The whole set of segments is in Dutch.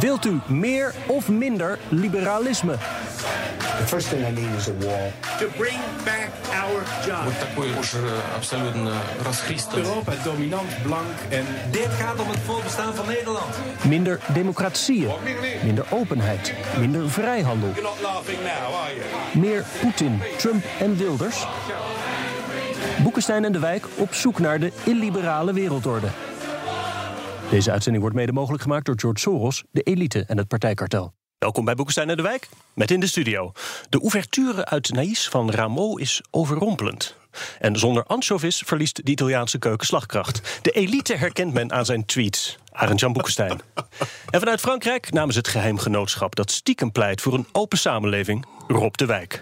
Wilt u meer of minder liberalisme? The first thing I need is a wall. To bring back our jobs. такой уж абсолютно расхристан. Europa dominant, blank en... Dit gaat om het voorbestaan van Nederland. Minder democratieën, minder openheid, minder vrijhandel. You're not laughing now, are you? Meer Poetin, Trump en Wilders. Boekenstein en de Wijk op zoek naar de illiberale wereldorde. Deze uitzending wordt mede mogelijk gemaakt door George Soros, de elite en het partijkartel. Welkom bij Boekenstein en de Wijk, met in de studio. De ouverture uit Naïs van Rameau is overrompelend. En zonder anchovis verliest de Italiaanse keuken slagkracht. De elite herkent men aan zijn tweets. Arend Jan Boekenstein. En vanuit Frankrijk namens het geheimgenootschap dat stiekem pleit voor een open samenleving, Rob de Wijk.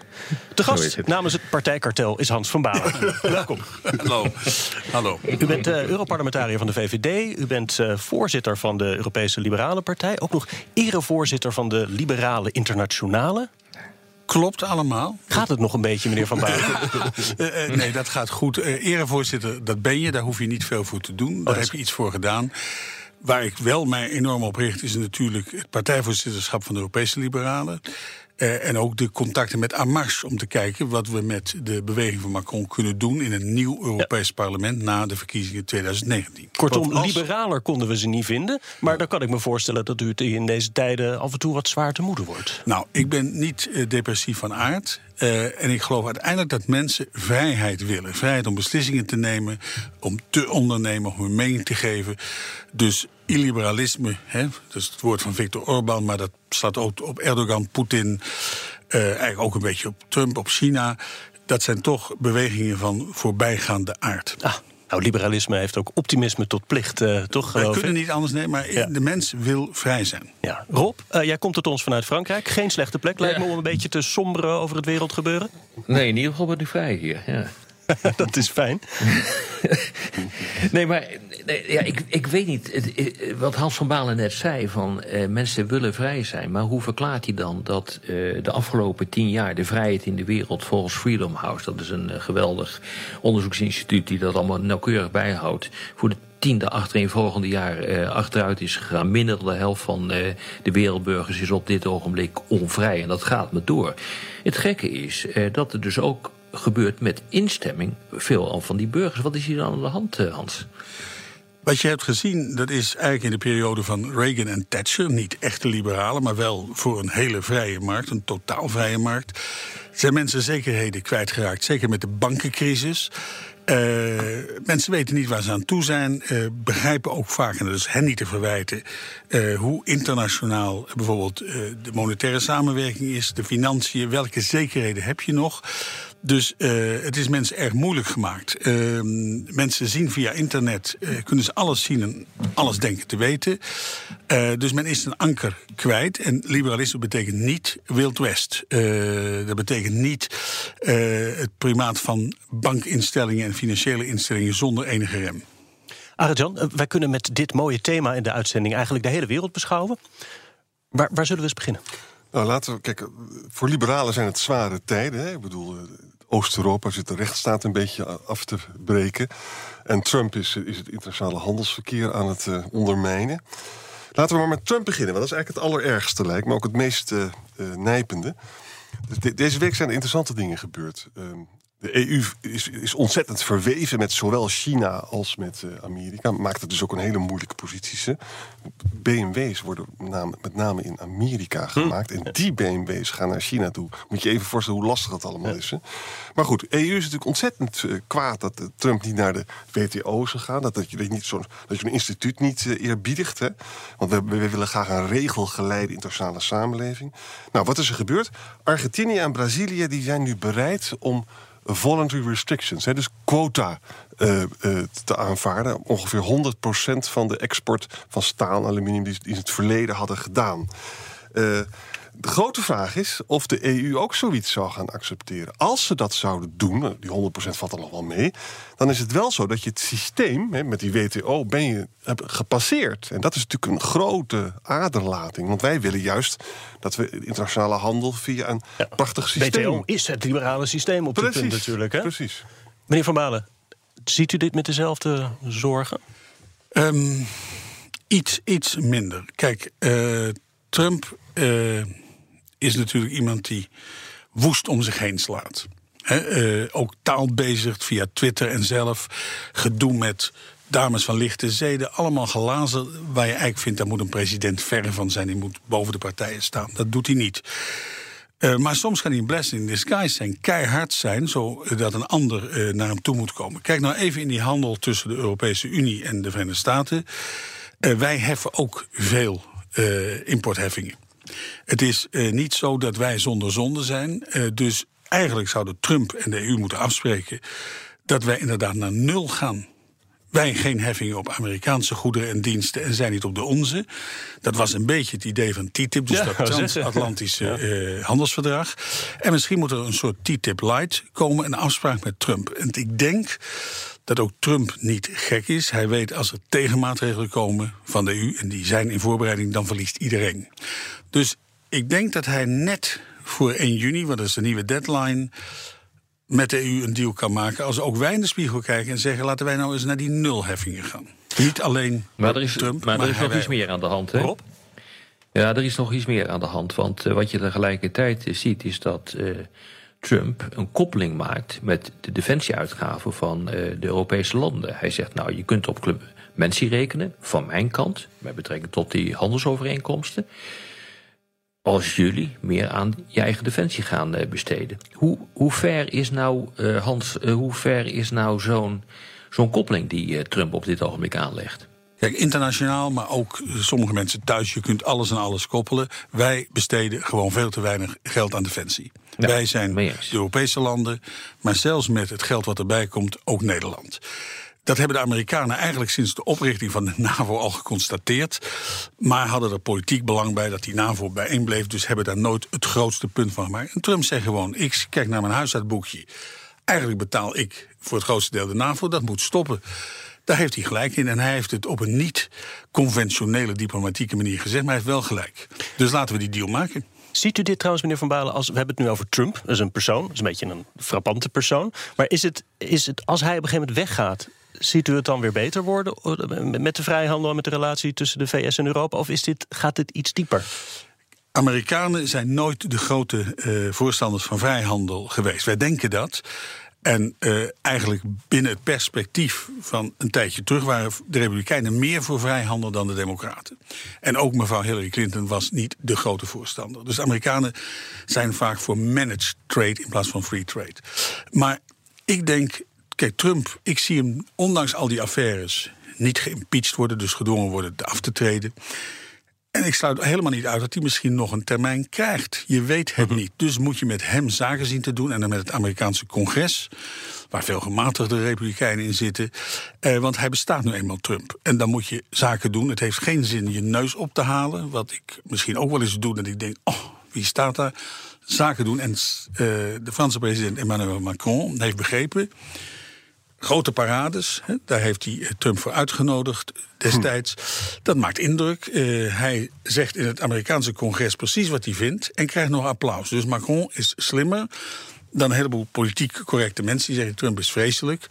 De gast namens het partijkartel is Hans van Balen. Welkom. Hallo. Hallo. U bent uh, Europarlementariër van de VVD. U bent uh, voorzitter van de Europese Liberale Partij. Ook nog erevoorzitter van de Liberale Internationale. Klopt allemaal. Gaat het nog een beetje, meneer Van Balen? uh, uh, nee, dat gaat goed. Uh, erevoorzitter, dat ben je. Daar hoef je niet veel voor te doen. Daar Oh, heb je iets voor gedaan. Waar ik wel mij enorm op richt, is natuurlijk het partijvoorzitterschap van de Europese Liberalen. Uh, en ook de contacten met Amars om te kijken wat we met de beweging van Macron kunnen doen in een nieuw Europees ja. parlement na de verkiezingen 2019. Kortom, als... liberaler konden we ze niet vinden. Maar dan kan ik me voorstellen dat u het in deze tijden af en toe wat zwaar te moeden wordt. Nou, ik ben niet uh, depressief van aard. Uh, en ik geloof uiteindelijk dat mensen vrijheid willen. Vrijheid om beslissingen te nemen, om te ondernemen, om hun mening te geven. Dus illiberalisme, hè, dat is het woord van Viktor Orbán, maar dat staat ook op Erdogan, Poetin, uh, eigenlijk ook een beetje op Trump, op China. Dat zijn toch bewegingen van voorbijgaande aard. Ah. Nou, liberalisme heeft ook optimisme tot plicht, uh, toch? Wij kunnen niet anders nemen, maar ja. de mens wil vrij zijn. Ja. Rob, uh, jij komt tot ons vanuit Frankrijk. Geen slechte plek, lijkt ja. me om een beetje te somberen over het wereldgebeuren. Nee, in ieder geval ben ik vrij hier. Ja. dat is fijn. nee, maar nee, ja, ik, ik weet niet. Wat Hans van Balen net zei: van uh, mensen willen vrij zijn. Maar hoe verklaart hij dan dat uh, de afgelopen tien jaar de vrijheid in de wereld volgens Freedom House, dat is een uh, geweldig onderzoeksinstituut die dat allemaal nauwkeurig bijhoudt, voor de tiende achtereenvolgende jaar uh, achteruit is gegaan. Minder dan de helft van uh, de wereldburgers is op dit ogenblik onvrij. En dat gaat me door. Het gekke is uh, dat er dus ook gebeurt met instemming veelal van die burgers. Wat is hier dan aan de hand, Hans? Wat je hebt gezien, dat is eigenlijk in de periode van Reagan en Thatcher... niet echte liberalen, maar wel voor een hele vrije markt, een totaal vrije markt... zijn mensen zekerheden kwijtgeraakt, zeker met de bankencrisis... Uh, mensen weten niet waar ze aan toe zijn, uh, begrijpen ook vaak, en dat is hen niet te verwijten, hoe internationaal bijvoorbeeld de monetaire samenwerking is, de financiën, welke zekerheden heb je nog. Dus uh, het is mensen erg moeilijk gemaakt. Uh, mensen zien via internet, uh, kunnen ze alles zien en alles denken te weten. dus men is een anker kwijt. En liberalisme betekent niet Wild West. dat betekent niet het primaat van bankinstellingen en financiële instellingen zonder enige rem. Arjan, wij kunnen met dit mooie thema in de uitzending eigenlijk de hele wereld beschouwen. Waar, waar zullen we eens beginnen? Nou, laten we kijken. Voor liberalen zijn het zware tijden. Hè? Ik bedoel, Oost-Europa zit de rechtsstaat een beetje af te breken. En Trump is, is het internationale handelsverkeer aan het uh, ondermijnen. Laten we maar met Trump beginnen, want dat is eigenlijk het allerergste, lijkt me ook het meest uh, uh, nijpende. De, deze week zijn er interessante dingen gebeurd. De EU is, is, ontzettend verweven met zowel China als met uh, Amerika. Maakt het dus ook een hele moeilijke positie. BMW's worden met name, met name in Amerika gemaakt. Hm. En die BMW's gaan naar China toe. Moet je even voorstellen hoe lastig dat allemaal ja. is. Hè? Maar goed, EU is natuurlijk ontzettend uh, kwaad dat uh, Trump niet naar de WTO is gegaan. Dat, dat je niet zo'n dat je een instituut niet eerbiedigt. Hè? Want we, we, willen graag een regelgeleide internationale samenleving. Nou, wat is er gebeurd? Argentinië en Brazilië die zijn nu bereid om voluntary restrictions, hè, dus quota uh, uh, te aanvaarden. Ongeveer 100% van de export van staal en aluminium die ze in het verleden hadden gedaan. Uh, de grote vraag is of de EU ook zoiets zou gaan accepteren. Als ze dat zouden doen, nou, die 100% valt er nog wel mee, dan is het wel zo dat je het systeem hè, met die WTO ben je gepasseerd. En dat is natuurlijk een grote aderlating. Want wij willen juist dat we internationale handel via een prachtig systeem. WTO is het liberale systeem op dit punt natuurlijk. Hè? Precies. Meneer Van Balen, ziet u dit met dezelfde zorgen? Um, iets, iets minder. Kijk, uh, Trump. Uh, is natuurlijk iemand die woest om zich heen slaat. He, uh, ook taal bezigt via Twitter en zelf. Gedoe met dames van lichte zeden. Allemaal glazen waar je eigenlijk vindt... daar moet een president verre van zijn. Die moet boven de partijen staan. Dat doet hij niet. Uh, maar soms kan hij een blessing in disguise zijn. Keihard zijn, zodat een ander uh, naar hem toe moet komen. Kijk nou even in die handel tussen de Europese Unie en de Verenigde Staten. Wij heffen ook veel importheffingen. Het is uh, niet zo dat wij zonder zonde zijn. Uh, dus eigenlijk zouden Trump en de EU moeten afspreken dat wij inderdaad naar nul gaan. Wij geen heffingen op Amerikaanse goederen en diensten en zij niet op de onze. Dat was een beetje het idee van TTIP, dus Ja, dat transatlantische eh, handelsverdrag. En misschien moet er een soort TTIP light komen, een afspraak met Trump. En ik denk dat ook Trump niet gek is. Hij weet als er tegenmaatregelen komen van de EU en die zijn in voorbereiding, dan verliest iedereen. Dus ik denk dat hij net voor 1 juni, wat is de nieuwe deadline, met de EU een deal kan maken. Als ook wij in de spiegel kijken en zeggen: laten wij nou eens naar die nulheffingen gaan. Niet alleen Maar er is, Trump, maar er is nog iets meer aan de hand. Hè? Rob? Ja, er is nog iets meer aan de hand. Want eh, wat je tegelijkertijd ziet, is dat eh, Trump een koppeling maakt met de defensieuitgaven van eh, de Europese landen. Hij zegt, nou, je kunt op clementie rekenen, van mijn kant, met betrekking tot die handelsovereenkomsten. Als jullie meer aan je eigen defensie gaan eh, besteden. Hoe, hoe ver is nou, eh, Hans, hoe ver is nou zo'n zo'n koppeling die Trump op dit ogenblik aanlegt? Kijk, internationaal, maar ook eh, sommige mensen thuis, je kunt alles en alles koppelen. Wij besteden gewoon veel te weinig geld aan defensie. Ja, Wij zijn de. Europese landen, maar zelfs met het geld wat erbij komt, ook Nederland. Dat hebben de Amerikanen eigenlijk sinds de oprichting van de NAVO al geconstateerd. Maar hadden er politiek belang bij dat die NAVO bijeen bleef. Dus hebben daar nooit het grootste punt van gemaakt. En Trump zegt gewoon: ik kijk naar mijn huishoudboekje. Eigenlijk betaal ik voor het grootste deel de NAVO. Dat moet stoppen. Daar heeft hij gelijk in. En hij heeft het op een niet conventionele diplomatieke manier gezegd. Maar hij heeft wel gelijk. Dus laten we die deal maken. Ziet u dit trouwens, meneer Van Balen, als we hebben het nu over Trump, dat is een persoon, dat is een beetje een frappante persoon. Maar is het, is het als hij op een gegeven moment weggaat, ziet u het dan weer beter worden eh, met de vrijhandel en met de relatie tussen de VS en Europa? Of is dit, gaat dit iets dieper? Amerikanen zijn nooit de grote eh, voorstanders van vrijhandel geweest. Wij denken dat. En eh, eigenlijk binnen het perspectief van een tijdje terug waren de Republikeinen meer voor vrijhandel dan de Democraten. En ook mevrouw Hillary Clinton was niet de grote voorstander. Dus Amerikanen zijn vaak voor managed trade in plaats van free trade. Maar ik denk, kijk, Trump, ik zie hem ondanks al die affaires niet geïmpeached worden, dus gedwongen worden af te treden. En ik sluit helemaal niet uit dat hij misschien nog een termijn krijgt. Je weet het niet. Dus moet je met hem zaken zien te doen. En dan met het Amerikaanse congres. Waar veel gematigde republikeinen in zitten. Eh, want hij bestaat nu eenmaal Trump. En dan moet je zaken doen. Het heeft geen zin je neus op te halen. Wat ik misschien ook wel eens doe. Dat ik denk, oh, wie staat daar? Zaken doen. En eh, de Franse president Emmanuel Macron heeft begrepen. Grote parades, hè, daar heeft hij eh, Trump voor uitgenodigd destijds. Dat maakt indruk. Eh, hij zegt in het Amerikaanse congres precies wat hij vindt en krijgt nog applaus. Dus Macron is slimmer dan een heleboel politiek correcte mensen die zeggen: Trump is vreselijk.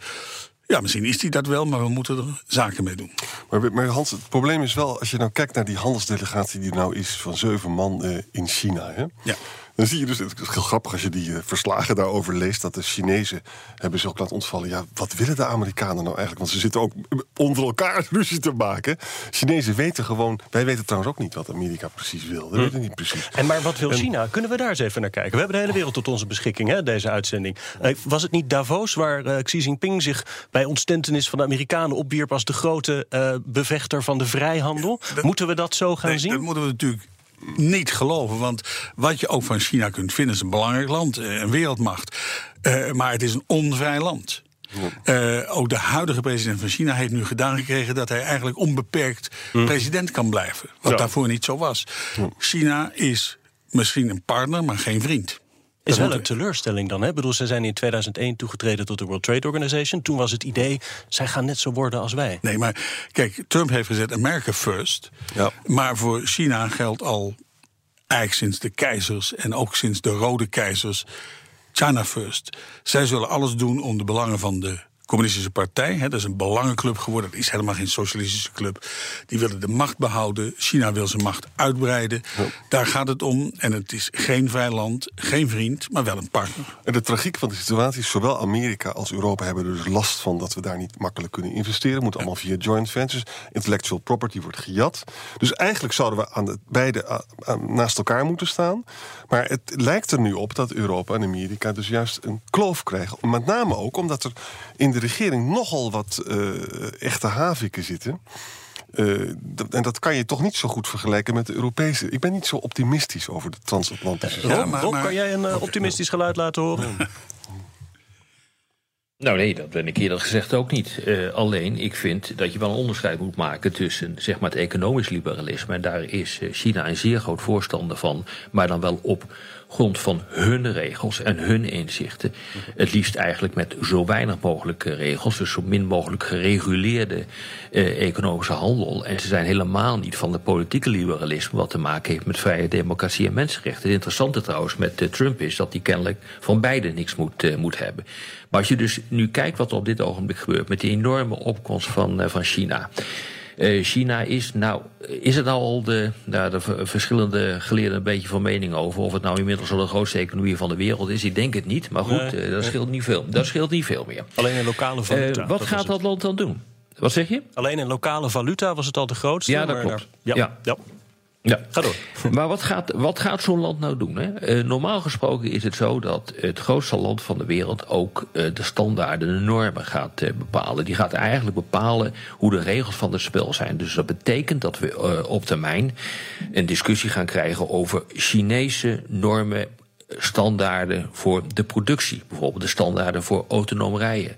Ja, misschien is hij dat wel, maar we moeten er zaken mee doen. Maar, maar Hans, het probleem is wel, als je nou kijkt naar die handelsdelegatie die er nou is van zeven man eh, in China. Hè? Ja. Dan zie je dus, het is heel grappig als je die eh, verslagen daarover leest, dat de Chinezen hebben zich ook laten ontvallen. Ja, wat willen de Amerikanen nou eigenlijk? Want ze zitten ook onder elkaar ruzie te maken. Chinezen weten gewoon, wij weten trouwens ook niet wat Amerika precies wil. Dat weten we niet precies. En maar wat wil China? Kunnen we daar eens even naar kijken? We hebben de hele wereld tot onze beschikking, hè, deze uitzending. Eh, was het niet Davos waar eh, Xi Jinping zich bij ontstentenis van de Amerikanen opwierp als de grote eh, bevechter van de vrijhandel? Moeten we dat zo gaan Nee, zien? Dat moeten we natuurlijk niet geloven. Want wat je ook van China kunt vinden, is een belangrijk land, eh, een wereldmacht. Uh, maar het is een onvrij land. Uh, ook de huidige president van China heeft nu gedaan gekregen dat hij eigenlijk onbeperkt hm. president kan blijven. Wat daarvoor niet zo was. China is misschien een partner, maar geen vriend. Is wel een teleurstelling dan. Hè? Ik bedoel, ze zijn in 2001 toegetreden tot de World Trade Organization. Toen was het idee, zij gaan net zo worden als wij. Nee, maar kijk, Trump heeft gezet America first. Ja. Maar voor China geldt al eigenlijk sinds de keizers en ook sinds de rode keizers China first. Zij zullen alles doen om de belangen van de communistische partij. Hè, dat is een belangenclub geworden. Dat is helemaal geen socialistische club. Die willen de macht behouden. China wil zijn macht uitbreiden. Daar gaat het om. En het is geen vijand, geen vriend, maar wel een partner. En de tragiek van de situatie is zowel Amerika als Europa hebben er dus last van dat we daar niet makkelijk kunnen investeren. Moet allemaal via joint ventures. Intellectual property wordt gejat. Dus eigenlijk zouden we aan de, beide naast elkaar moeten staan. Maar het lijkt er nu op dat Europa en Amerika dus juist een kloof krijgen. Met name ook omdat er in de de regering nogal wat uh, echte haviken zitten. Uh, en dat kan je toch niet zo goed vergelijken met de Europese. Ik ben niet zo optimistisch over de transatlantische. Ja, maar, Rob, kan jij een uh, optimistisch geluid laten horen? Nou nee, dat ben ik eerder gezegd ook niet. Uh, alleen, ik vind dat je wel een onderscheid moet maken tussen zeg maar, het economisch liberalisme. En daar is China een zeer groot voorstander van, maar dan wel op grond van hun regels en hun inzichten. Het liefst eigenlijk met zo weinig mogelijk regels, dus zo min mogelijk gereguleerde eh, economische handel. En ze zijn helemaal niet van de politieke liberalisme, wat te maken heeft met vrije democratie en mensenrechten. Het interessante trouwens met Trump is dat hij kennelijk van beide niks moet, moet hebben. Maar als je dus nu kijkt wat er op dit ogenblik gebeurt met die enorme opkomst van, uh, van China. Uh, China is, nou, is het nou al de, nou, de verschillende geleerden een beetje van mening over of het nou inmiddels al de grootste economie van de wereld is? Ik denk het niet, maar goed, nee, uh, dat, scheelt niet veel, dat scheelt niet veel meer. Alleen een lokale valuta. Uh, wat gaat dat land dan doen? Wat zeg je? Alleen in lokale valuta was het al de grootste. Ja, dat klopt. ja. ja. ja. Ja. Ga door. Maar wat gaat, wat gaat zo'n land nou doen? Hè? Uh, normaal gesproken is het zo dat het grootste land van de wereld ook uh, de standaarden, de normen gaat uh, bepalen. Die gaat eigenlijk bepalen hoe de regels van het spel zijn. Dus dat betekent dat we op termijn een discussie gaan krijgen over Chinese normen, standaarden voor de productie. Bijvoorbeeld de standaarden voor autonoom rijden.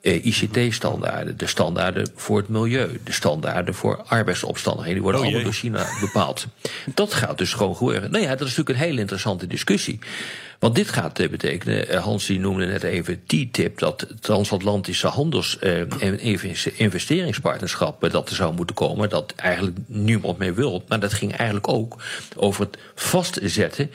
Eh, ICT-standaarden, de standaarden voor het milieu, de standaarden voor arbeidsomstandigheden, die worden oh, allemaal door China bepaald. Dat gaat dus gewoon gebeuren. Nou ja, dat is natuurlijk een hele interessante discussie. Want dit gaat eh, betekenen, eh, Hans die noemde net even TTIP, dat transatlantische handels- en investeringspartnerschap dat er zou moeten komen, dat eigenlijk niemand mee wil. Maar dat ging eigenlijk ook over het vastzetten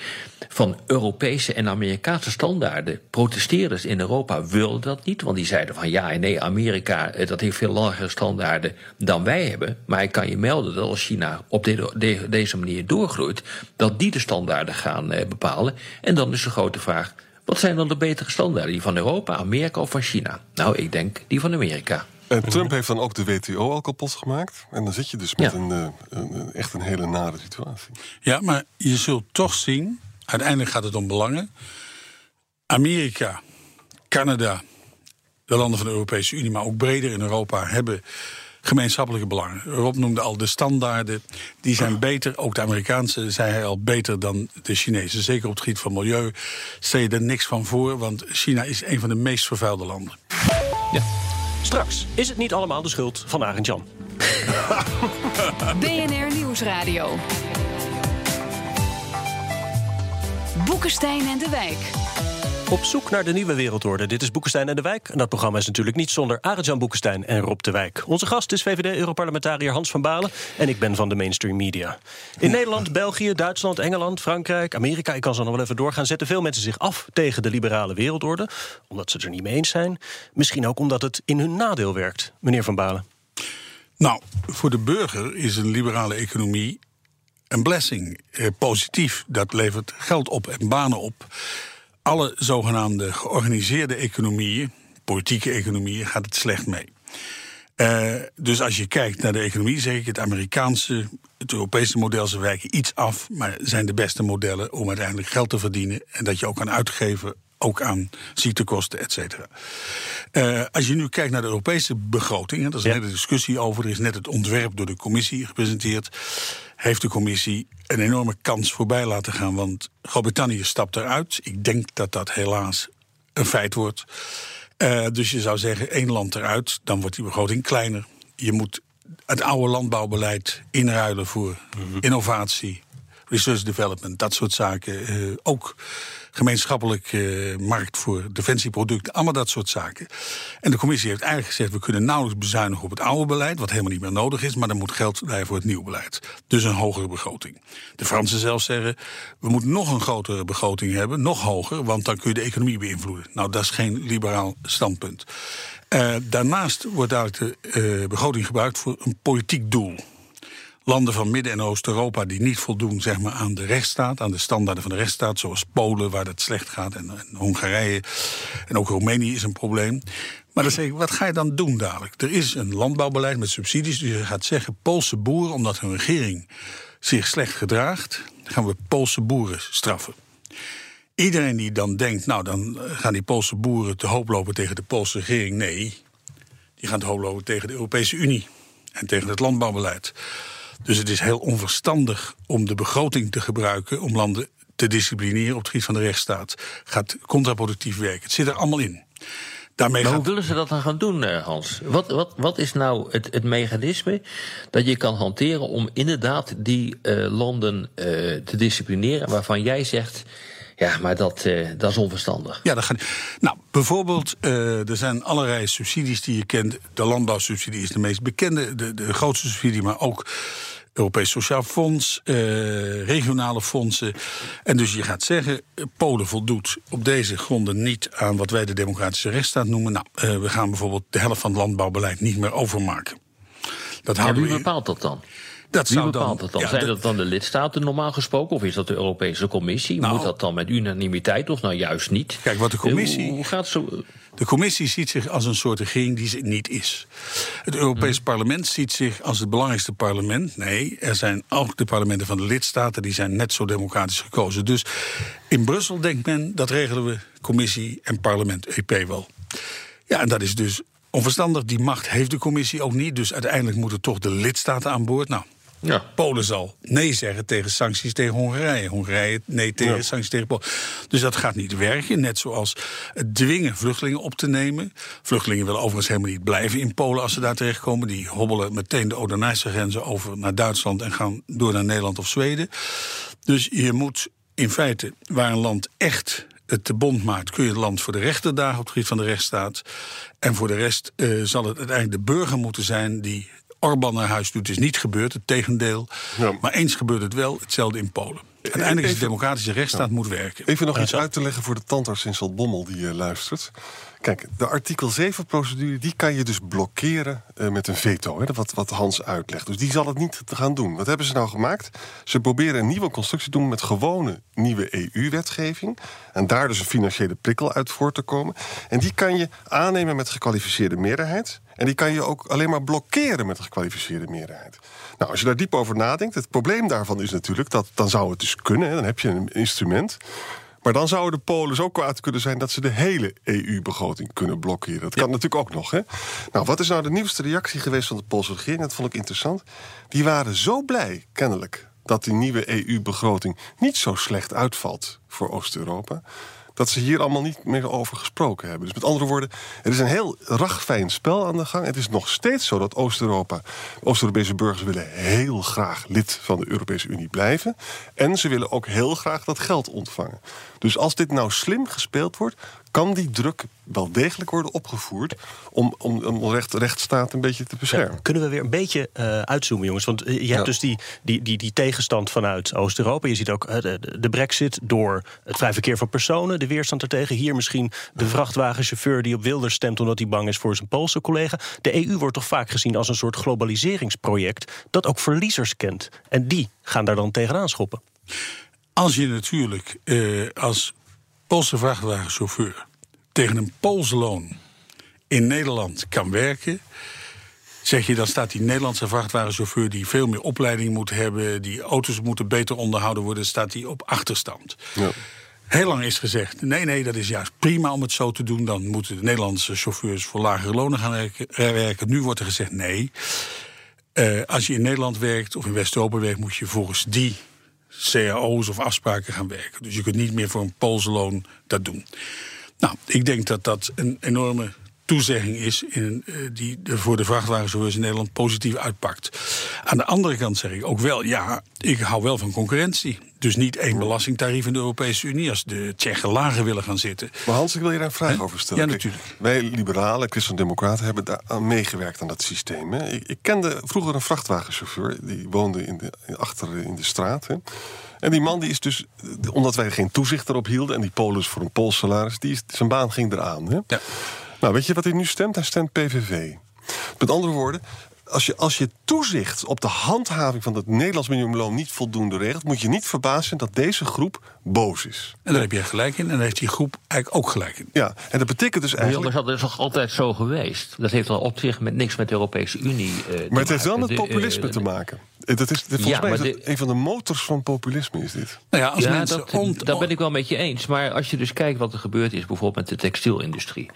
van Europese en Amerikaanse standaarden. Protesteerders in Europa wilden dat niet, want die zeiden van ja en nee, Amerika eh, dat heeft veel lagere standaarden dan wij hebben. Maar ik kan je melden dat als China op de, deze manier doorgroeit, dat die de standaarden gaan eh, bepalen. En dan is de grote vraag. Wat zijn dan de betere standaarden? Die van Europa, Amerika of van China? Nou, ik denk die van Amerika. En Trump heeft dan ook de WTO al kapot gemaakt. En dan zit je dus met een, een, eh, een, echt een hele nare situatie. Ja, maar je zult toch zien Uiteindelijk gaat het om belangen. Amerika, Canada, de landen van de Europese Unie, maar ook breder in Europa hebben gemeenschappelijke belangen. Rob noemde al de standaarden. Die zijn beter, ook de Amerikaanse zei hij al, beter dan de Chinese. Zeker op het gebied van milieu stel je er niks van voor, want China is een van de meest vervuilde landen. Ja. Straks is het niet allemaal de schuld van Arend Jan. BNR Nieuwsradio. Boekenstein en de Wijk. Op zoek naar de nieuwe wereldorde. Dit is Boekenstein en de Wijk. En dat programma is natuurlijk niet zonder Arjan Boekenstein en Rob de Wijk. Onze gast is VVD-Europarlementariër Hans van Balen. En ik ben van de mainstream media. In Nederland, België, Duitsland, Engeland, Frankrijk, Amerika... ik kan zo nog wel even doorgaan, zetten veel mensen zich af... tegen de liberale wereldorde, omdat ze het er niet mee eens zijn. Misschien ook omdat het in hun nadeel werkt. Meneer van Balen. Nou, voor de burger is een liberale economie een blessing. Eh, positief. Dat levert geld op en banen op. Alle zogenaamde georganiseerde economieën, politieke economieën, gaat het slecht mee. Uh, dus als je kijkt naar de economie, zeg ik het Amerikaanse, het Europese model, ze wijken iets af, maar zijn de beste modellen om uiteindelijk geld te verdienen en dat je ook kan uitgeven ook aan ziektekosten, et cetera. Uh, als je nu kijkt naar de Europese begroting, er is een hele discussie over, er is net het ontwerp door de commissie gepresenteerd heeft de commissie een enorme kans voorbij laten gaan. Want Groot-Brittannië stapt eruit. Ik denk dat dat helaas een feit wordt. Uh, dus je zou zeggen, één land eruit, dan wordt die begroting kleiner. Je moet het oude landbouwbeleid inruilen voor innovatie, research development, dat soort zaken. Uh, ook gemeenschappelijk uh, markt voor defensieproducten, allemaal dat soort zaken. En de commissie heeft eigenlijk gezegd: we kunnen nauwelijks bezuinigen op het oude beleid, wat helemaal niet meer nodig is, maar er moet geld blijven voor het nieuwe beleid. Dus een hogere begroting. De Fransen zelf zeggen: we moeten nog een grotere begroting hebben, nog hoger, want dan kun je de economie beïnvloeden. Nou, dat is geen liberaal standpunt. Uh, daarnaast wordt eigenlijk de uh, begroting gebruikt voor een politiek doel landen van Midden- en Oost-Europa die niet voldoen zeg maar, aan de rechtsstaat, aan de standaarden van de rechtsstaat, zoals Polen, waar het slecht gaat, en, en Hongarije. En ook Roemenië is een probleem. Maar dan zeg ik, wat ga je dan doen dadelijk? Er is een landbouwbeleid met subsidies, dus je gaat zeggen, Poolse boeren, omdat hun regering zich slecht gedraagt, gaan we Poolse boeren straffen. Iedereen die dan denkt, nou dan gaan die Poolse boeren te hoop lopen tegen de Poolse regering, nee, die gaan te hoop lopen tegen de Europese Unie en tegen het landbouwbeleid. Dus het is heel onverstandig om de begroting te gebruiken om landen te disciplineren op het gebied van de rechtsstaat. Gaat contraproductief werken. Het zit er allemaal in. Daarmee maar hoe willen ze dat dan gaan doen, eh, Hans? Wat, wat, wat is nou het, het mechanisme dat je kan hanteren om inderdaad die uh, landen uh, te disciplineren waarvan jij zegt. Ja, maar dat, uh, dat is onverstandig. Ja, dat gaat. Nou, bijvoorbeeld, uh, er zijn allerlei subsidies die je kent. De landbouwsubsidie is de meest bekende, de, de grootste subsidie, maar ook Europees Sociaal Fonds, uh, regionale fondsen. En dus je gaat zeggen, Polen voldoet op deze gronden niet aan wat wij de democratische rechtsstaat noemen. Nou, we gaan bijvoorbeeld de helft van het landbouwbeleid niet meer overmaken. Dat ja, wie bepaalt dat dan? Dat Wie bepaalt dat dan? Ja, Zijn dat dan de lidstaten normaal gesproken? Of is dat de Europese Commissie? Nou, Moet dat dan met unanimiteit of nou juist niet? Kijk, wat de commissie. Hoe, gaat zo. De commissie ziet zich als een soort regering die ze niet is. Het Europees hmm. Parlement ziet zich als het belangrijkste parlement. Nee, er zijn ook de parlementen van de lidstaten die zijn net zo democratisch gekozen. Dus in Brussel denkt men dat regelen we commissie en parlement, EP wel. Ja, en dat is dus onverstandig. Die macht heeft de commissie ook niet. Dus uiteindelijk moeten toch de lidstaten aan boord. Nou, ja. Polen zal nee zeggen tegen sancties tegen Hongarije. Hongarije nee tegen sancties tegen Polen. Dus dat gaat niet werken. Net zoals het dwingen vluchtelingen op te nemen. Vluchtelingen willen overigens helemaal niet blijven in Polen als ze daar terechtkomen. Die hobbelen meteen de Odernijse grenzen over naar Duitsland en gaan door naar Nederland of Zweden. Dus je moet in feite, waar een land echt het te bond maakt, kun je het land voor de rechter dagen op het gebied van de rechtsstaat. En voor de rest uh, zal het uiteindelijk de burger moeten zijn die Orbán naar huis doet, is niet gebeurd. Het tegendeel. Maar eens gebeurt het wel. Hetzelfde in Polen. Uiteindelijk is de democratische rechtsstaat moet werken. Even nog iets uit te leggen voor de tandarts in Zaltbommel die uh, luistert. Kijk, de artikel 7-procedure die kan je dus blokkeren uh, met een veto. Hè, wat, wat Hans uitlegt. Dus die zal het niet te gaan doen. Wat hebben ze nou gemaakt? Ze proberen een nieuwe constructie te doen met gewone nieuwe EU-wetgeving. En daar dus een financiële prikkel uit voor te komen. En die kan je aannemen met gekwalificeerde meerderheid. En die kan je ook alleen maar blokkeren met een gekwalificeerde meerderheid. Nou, als je daar diep over nadenkt, het probleem daarvan is natuurlijk dat dan zou het dus kunnen. Dan heb je een instrument. Maar dan zouden de Polen zo kwaad kunnen zijn dat ze de hele EU-begroting kunnen blokkeren. Dat kan natuurlijk ook nog. Hè? Nou, wat is nou de nieuwste reactie geweest van de Poolse regering? Dat vond ik interessant. Die waren zo blij, kennelijk, dat die nieuwe EU-begroting niet zo slecht uitvalt voor Oost-Europa dat ze hier allemaal niet meer over gesproken hebben. Dus met andere woorden, er is een heel ragfijn spel aan de gang. Het is nog steeds zo dat Oost-Europa, Oost-Europese burgers willen heel graag lid van de Europese Unie blijven. En ze willen ook heel graag dat geld ontvangen. Dus als dit nou slim gespeeld wordt, kan die druk wel degelijk worden opgevoerd om, om, om recht, rechtsstaat een beetje te beschermen. kunnen we weer een beetje uh, uitzoomen, jongens? Want eh, je hebt dus die, die, die, die tegenstand vanuit Oost-Europa. Je ziet ook uh, de, de, brexit door het vrij verkeer van personen, de weerstand ertegen. Hier misschien de vrachtwagenchauffeur die op Wilders stemt omdat hij bang is voor zijn Poolse collega. De EU wordt toch vaak gezien als een soort globaliseringsproject dat ook verliezers kent. En die gaan daar dan tegenaan schoppen. Als je natuurlijk uh, als Poolse vrachtwagenchauffeur tegen een Poolse loon in Nederland kan werken. Zeg je, dan staat die Nederlandse vrachtwagenchauffeur die veel meer opleiding moet hebben, die auto's moeten beter onderhouden worden, staat die op achterstand. Ja. Heel lang is gezegd: nee, nee, dat is juist prima om het zo te doen. Dan moeten de Nederlandse chauffeurs voor lagere lonen gaan werken. Nu wordt er gezegd: nee. Uh, als je in Nederland werkt of in West-Europa werkt, moet je volgens die cao's of afspraken gaan werken. Dus je kunt niet meer voor een Poolse loon dat doen. Nou, ik denk dat dat een enorme toezegging is in, uh, die de, voor de vrachtwagenchauffeurs in Nederland positief uitpakt. Aan de andere kant zeg ik ook wel, ja, ik hou wel van concurrentie. Dus niet één belastingtarief in de Europese Unie als de Tsjechen lager willen gaan zitten. Maar Hans, ik wil je daar een vraag over stellen. Ja, natuurlijk. Kijk, wij liberalen, christen-democraten, hebben daar aan meegewerkt aan dat systeem. Hè. Ik, ik, kende vroeger een vrachtwagenchauffeur, die woonde in de, achter in de straat. Hè. En die man die is dus, omdat wij geen toezicht erop hielden... en die polis voor een Pools salaris, die is, zijn baan ging eraan. Hè. Ja. Nou, weet je wat hij nu stemt? Hij stemt PVV. Met andere woorden, als je, als je toezicht op de handhaving van het Nederlands minimumloon niet voldoende regelt, moet je niet verbazen dat deze groep boos is. En daar heb je gelijk in, en daar heeft die groep eigenlijk ook gelijk in. Ja, en dat betekent dus eigenlijk. Maar dat is toch altijd zo geweest? Dat heeft al op zich met niks met de Europese Unie. Uh, maar het heeft wel met populisme te maken. Dat is, volgens ja, mij is de, een van de motors van populisme is dit. Nou ja, als ja, mensen dat, ont- daar ben ik wel met je eens. Maar als je dus kijkt wat er gebeurd is, bijvoorbeeld met de textielindustrie.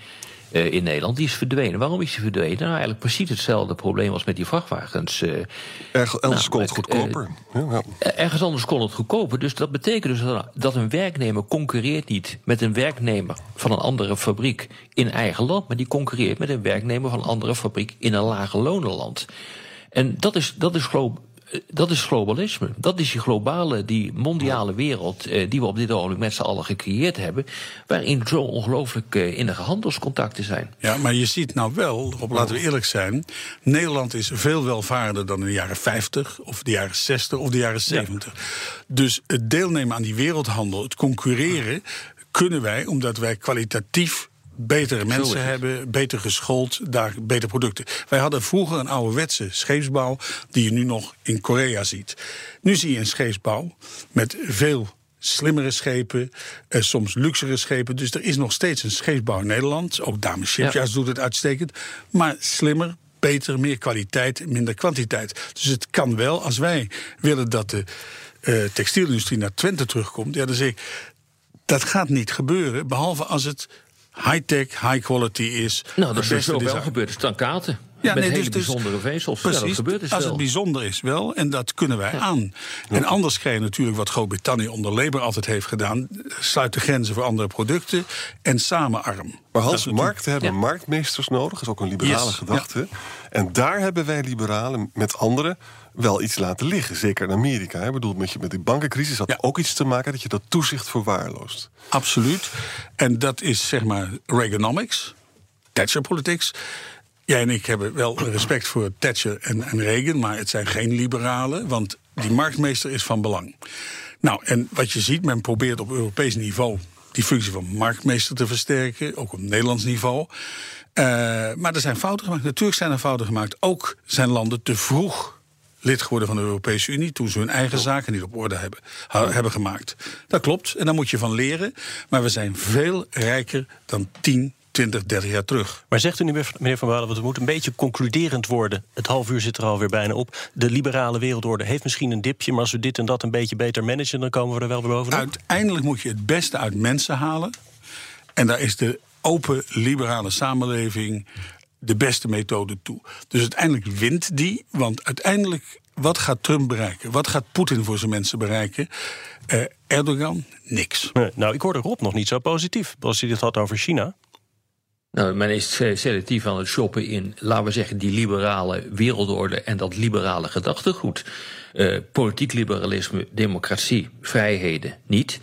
Uh, in Nederland, die is verdwenen. Waarom is die verdwenen? Nou, eigenlijk precies hetzelfde probleem als met die vrachtwagens. Uh, Erg, elders nou, kon het goedkoper. Uh, ja, ja. Ergens anders kon het goedkoper. Dus dat betekent dus dat een werknemer concurreert niet met een werknemer van een andere fabriek in eigen land, maar die concurreert met een werknemer van een andere fabriek in een lager lonenland. En dat is, dat is geloof dat is globalisme. Dat is die globale, die mondiale wereld eh, die we op dit ogenblik met z'n allen gecreëerd hebben. Waarin zo ongelooflijk eh, innige handelscontacten zijn. Ja, maar je ziet nou wel, laten we eerlijk zijn. Nederland is veel welvarender dan in de jaren 50 of de jaren 60 of de jaren 70. Ja. Dus het deelnemen aan die wereldhandel, het concurreren, kunnen wij omdat wij kwalitatief betere mensen hebben, beter geschoold, daar betere producten. Wij hadden vroeger een ouderwetse scheepsbouw die je nu nog in Korea ziet. Nu zie je een scheepsbouw met veel slimmere schepen, eh, soms luxere schepen. Dus er is nog steeds een scheepsbouw in Nederland. Ook Dames Shipyards ja. doet het uitstekend. Maar slimmer, beter, meer kwaliteit, minder kwantiteit. Dus het kan wel, als wij willen dat de uh, textielindustrie naar Twente terugkomt... Ja, dan zeg ik, dat gaat niet gebeuren, behalve als het high-tech, high quality is. Nou, dat is zo wel gebeurd. Stankaten. Ja, met nee, hele dus, bijzondere vezels. Precies, ja, dat gebeurt dus als wel. het bijzonder is wel, en dat kunnen wij ja. aan. En anders krijg je natuurlijk wat Groot-Brittannië onder Labour altijd heeft gedaan. Sluit de grenzen voor andere producten en samenarm. Maar Hans, markten hebben marktmeesters nodig. Dat is ook een liberale Yes, gedachte. En daar hebben wij liberalen met anderen wel iets laten liggen. Zeker in Amerika. Ik bedoel, met, je, met die bankencrisis had ook iets te maken dat je dat toezicht verwaarloost. Absoluut. En dat is zeg maar Reaganomics, Thatcher politics. Jij en ik hebben wel respect voor Thatcher en, en Reagan, maar het zijn geen liberalen, want die marktmeester is van belang. Nou, en wat je ziet, men probeert op Europees niveau die functie van marktmeester te versterken, ook op Nederlands niveau. Uh, maar er zijn fouten gemaakt. Natuurlijk zijn er fouten gemaakt. Ook zijn landen te vroeg lid geworden van de Europese Unie toen ze hun eigen zaken niet op orde hebben, ha, hebben gemaakt. Dat klopt en daar moet je van leren. Maar we zijn veel rijker dan 10, 20, 30 jaar terug. Maar zegt u nu, meneer Van Balen, want het moet een beetje concluderend worden. Het half uur zit er alweer bijna op. De liberale wereldorde heeft misschien een dipje, maar als we dit en dat een beetje beter managen, dan komen we er wel weer bovenop. Uiteindelijk moet je het beste uit mensen halen. En daar is de open liberale samenleving de beste methode toe. Dus uiteindelijk wint die, want uiteindelijk, wat gaat Trump bereiken? Wat gaat Poetin voor zijn mensen bereiken? Uh, Erdogan, niks. Nee, nou, ik hoorde Rob nog niet zo positief als hij dit had over China. Nou, men is selectief aan het shoppen in, laten we zeggen, die liberale wereldorde en dat liberale gedachtegoed. Uh, politiek liberalisme, democratie, vrijheden niet.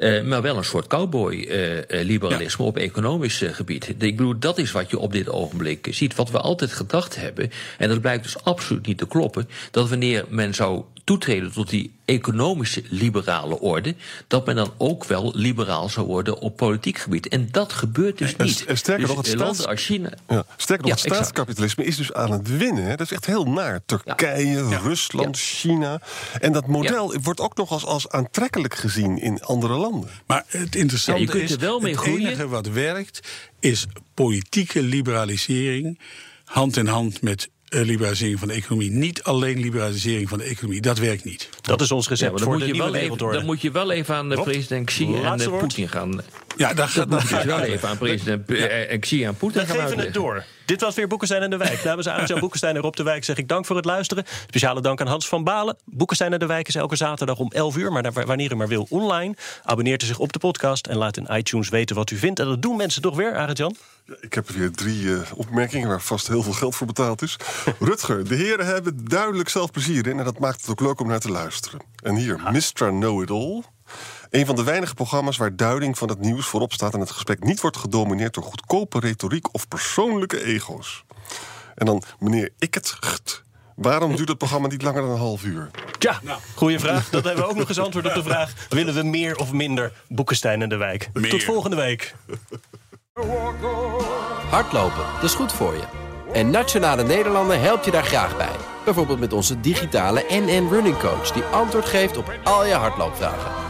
Uh, maar wel een soort cowboy-liberalisme uh, ja. op economisch gebied. Ik bedoel, dat is wat je op dit ogenblik ziet. Wat we altijd gedacht hebben, en dat blijkt dus absoluut niet te kloppen, dat wanneer men zou toetreden tot die economische liberale orde, dat men dan ook wel liberaal zou worden op politiek gebied. En dat gebeurt dus en, niet. En sterker dus nog, het, staats... als China. Ja, sterker nog, ja, het staatskapitalisme is dus aan het winnen. Hè? Dat is echt heel naar. Turkije, ja. Rusland, China. En dat model wordt ook nog als, als aantrekkelijk gezien in andere landen. Maar het interessante je kunt is, er wel mee het groeien. enige wat werkt, is politieke liberalisering hand in hand met liberalisering van de economie. Niet alleen liberalisering van de economie. Dat werkt niet. Dat is ons recept ja, dan voor moet de je nieuwe wel even, wereldorde. Dan moet je wel even aan de Rob, president Xi en. Poetin gaan. Ja, dat gaat moet dus wel even aan president Xi aan Poetin We geven het door. Dit was weer Boekenstein en de Wijk. Namens Arend-Jan Boekenstein en Rob de Wijk zeg ik dank voor het luisteren. Speciale dank aan Hans van Balen. Boekenstein en de Wijk is elke zaterdag om 11 uur, maar daar- wanneer u maar wil online. Abonneert u zich op de podcast en laat in iTunes weten wat u vindt. En dat doen mensen toch weer, Arend-Jan? Ja, Ik heb weer drie eh, opmerkingen waar vast heel veel geld voor betaald is. Rutger, de heren hebben duidelijk zelf plezier in... en dat maakt het ook leuk om naar te luisteren. En hier, Mr. Know-It-All. Een van de weinige programma's waar duiding van het nieuws voorop staat... en het gesprek niet wordt gedomineerd door goedkope retoriek... of persoonlijke ego's. En dan, meneer Ikkert, waarom duurt het programma niet langer dan een half uur? Ja, goede vraag. Dat hebben we ook nog eens antwoord op de vraag. Willen we meer of minder Boekenstein en de Wijk? Tot volgende week. Hardlopen, dat is goed voor je. En Nationale Nederlanden helpt je daar graag bij. Bijvoorbeeld met onze digitale NN Running Coach... die antwoord geeft op al je hardloopvragen.